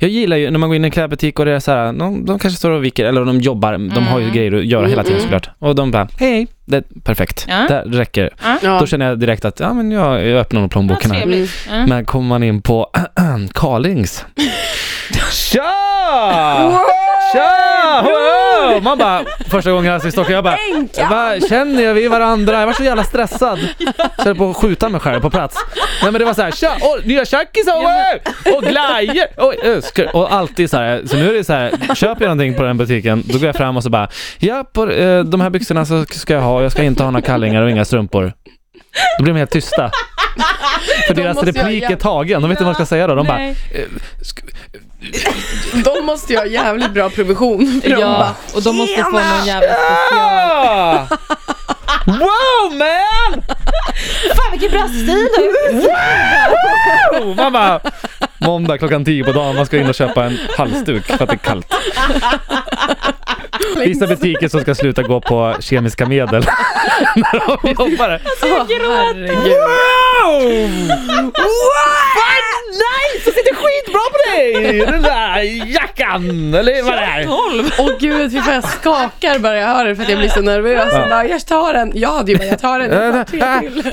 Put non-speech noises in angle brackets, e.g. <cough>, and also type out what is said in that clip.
Jag gillar ju när man går in i en klädbutik och det är så här, de, de kanske står och viker, eller de jobbar, de har ju Mm. grejer att göra hela tiden Mm. såklart. Och de bara, hej, det är perfekt, Ja. det räcker. Ja. Då känner jag direkt att, ja men jag, jag öppnar nog Ja, plånboken här. trevligt. Ja. Men kommer man in på <clears throat> Carlings. <laughs> Tja! Tja! Wow! Man bara, första gången jag ser Stockholm, jag bara, Va, känner jag vi varandra? Jag var så jävla stressad. <laughs> Så jag höll på att skjuta mig själv på plats. Nej men det var så här, tja, åh, nya tjackisar, oj! och glajjor! Äh, ska- och alltid så här, så nu är det så här, köper jag någonting på den butiken, då går jag fram och så bara, ja, på eh, de här byxorna så ska jag ha, jag ska inte ha några kallingar och inga strumpor. Då blir de helt tysta. För De deras jag replik är tagen, de vet inte vad de ska säga då. De bara, Nej. eh, sk- <laughs> De måste ju ha jävligt bra provision. För de Ja, bara, och de måste få någon jävla special... <laughs> Wow man! Fan vilken bra stil du Oh, man bara, måndag klockan 10 på dagen, man ska in och köpa en halsduk för att det är kallt. Vissa butiker som ska sluta gå på kemiska medel <laughs> när de jobbar. Åh, herregud. Wow! Fan nice! Det sitter skitbra på dig! <laughs> Den där jackan, eller vad det är. Åh gud, fy fan jag skakar bara jag hör det för att jag blir så nervös. Ja. Jag bara, jag tar den. Jag hade ju bara, jag tar den. Jag tar tre till. <laughs>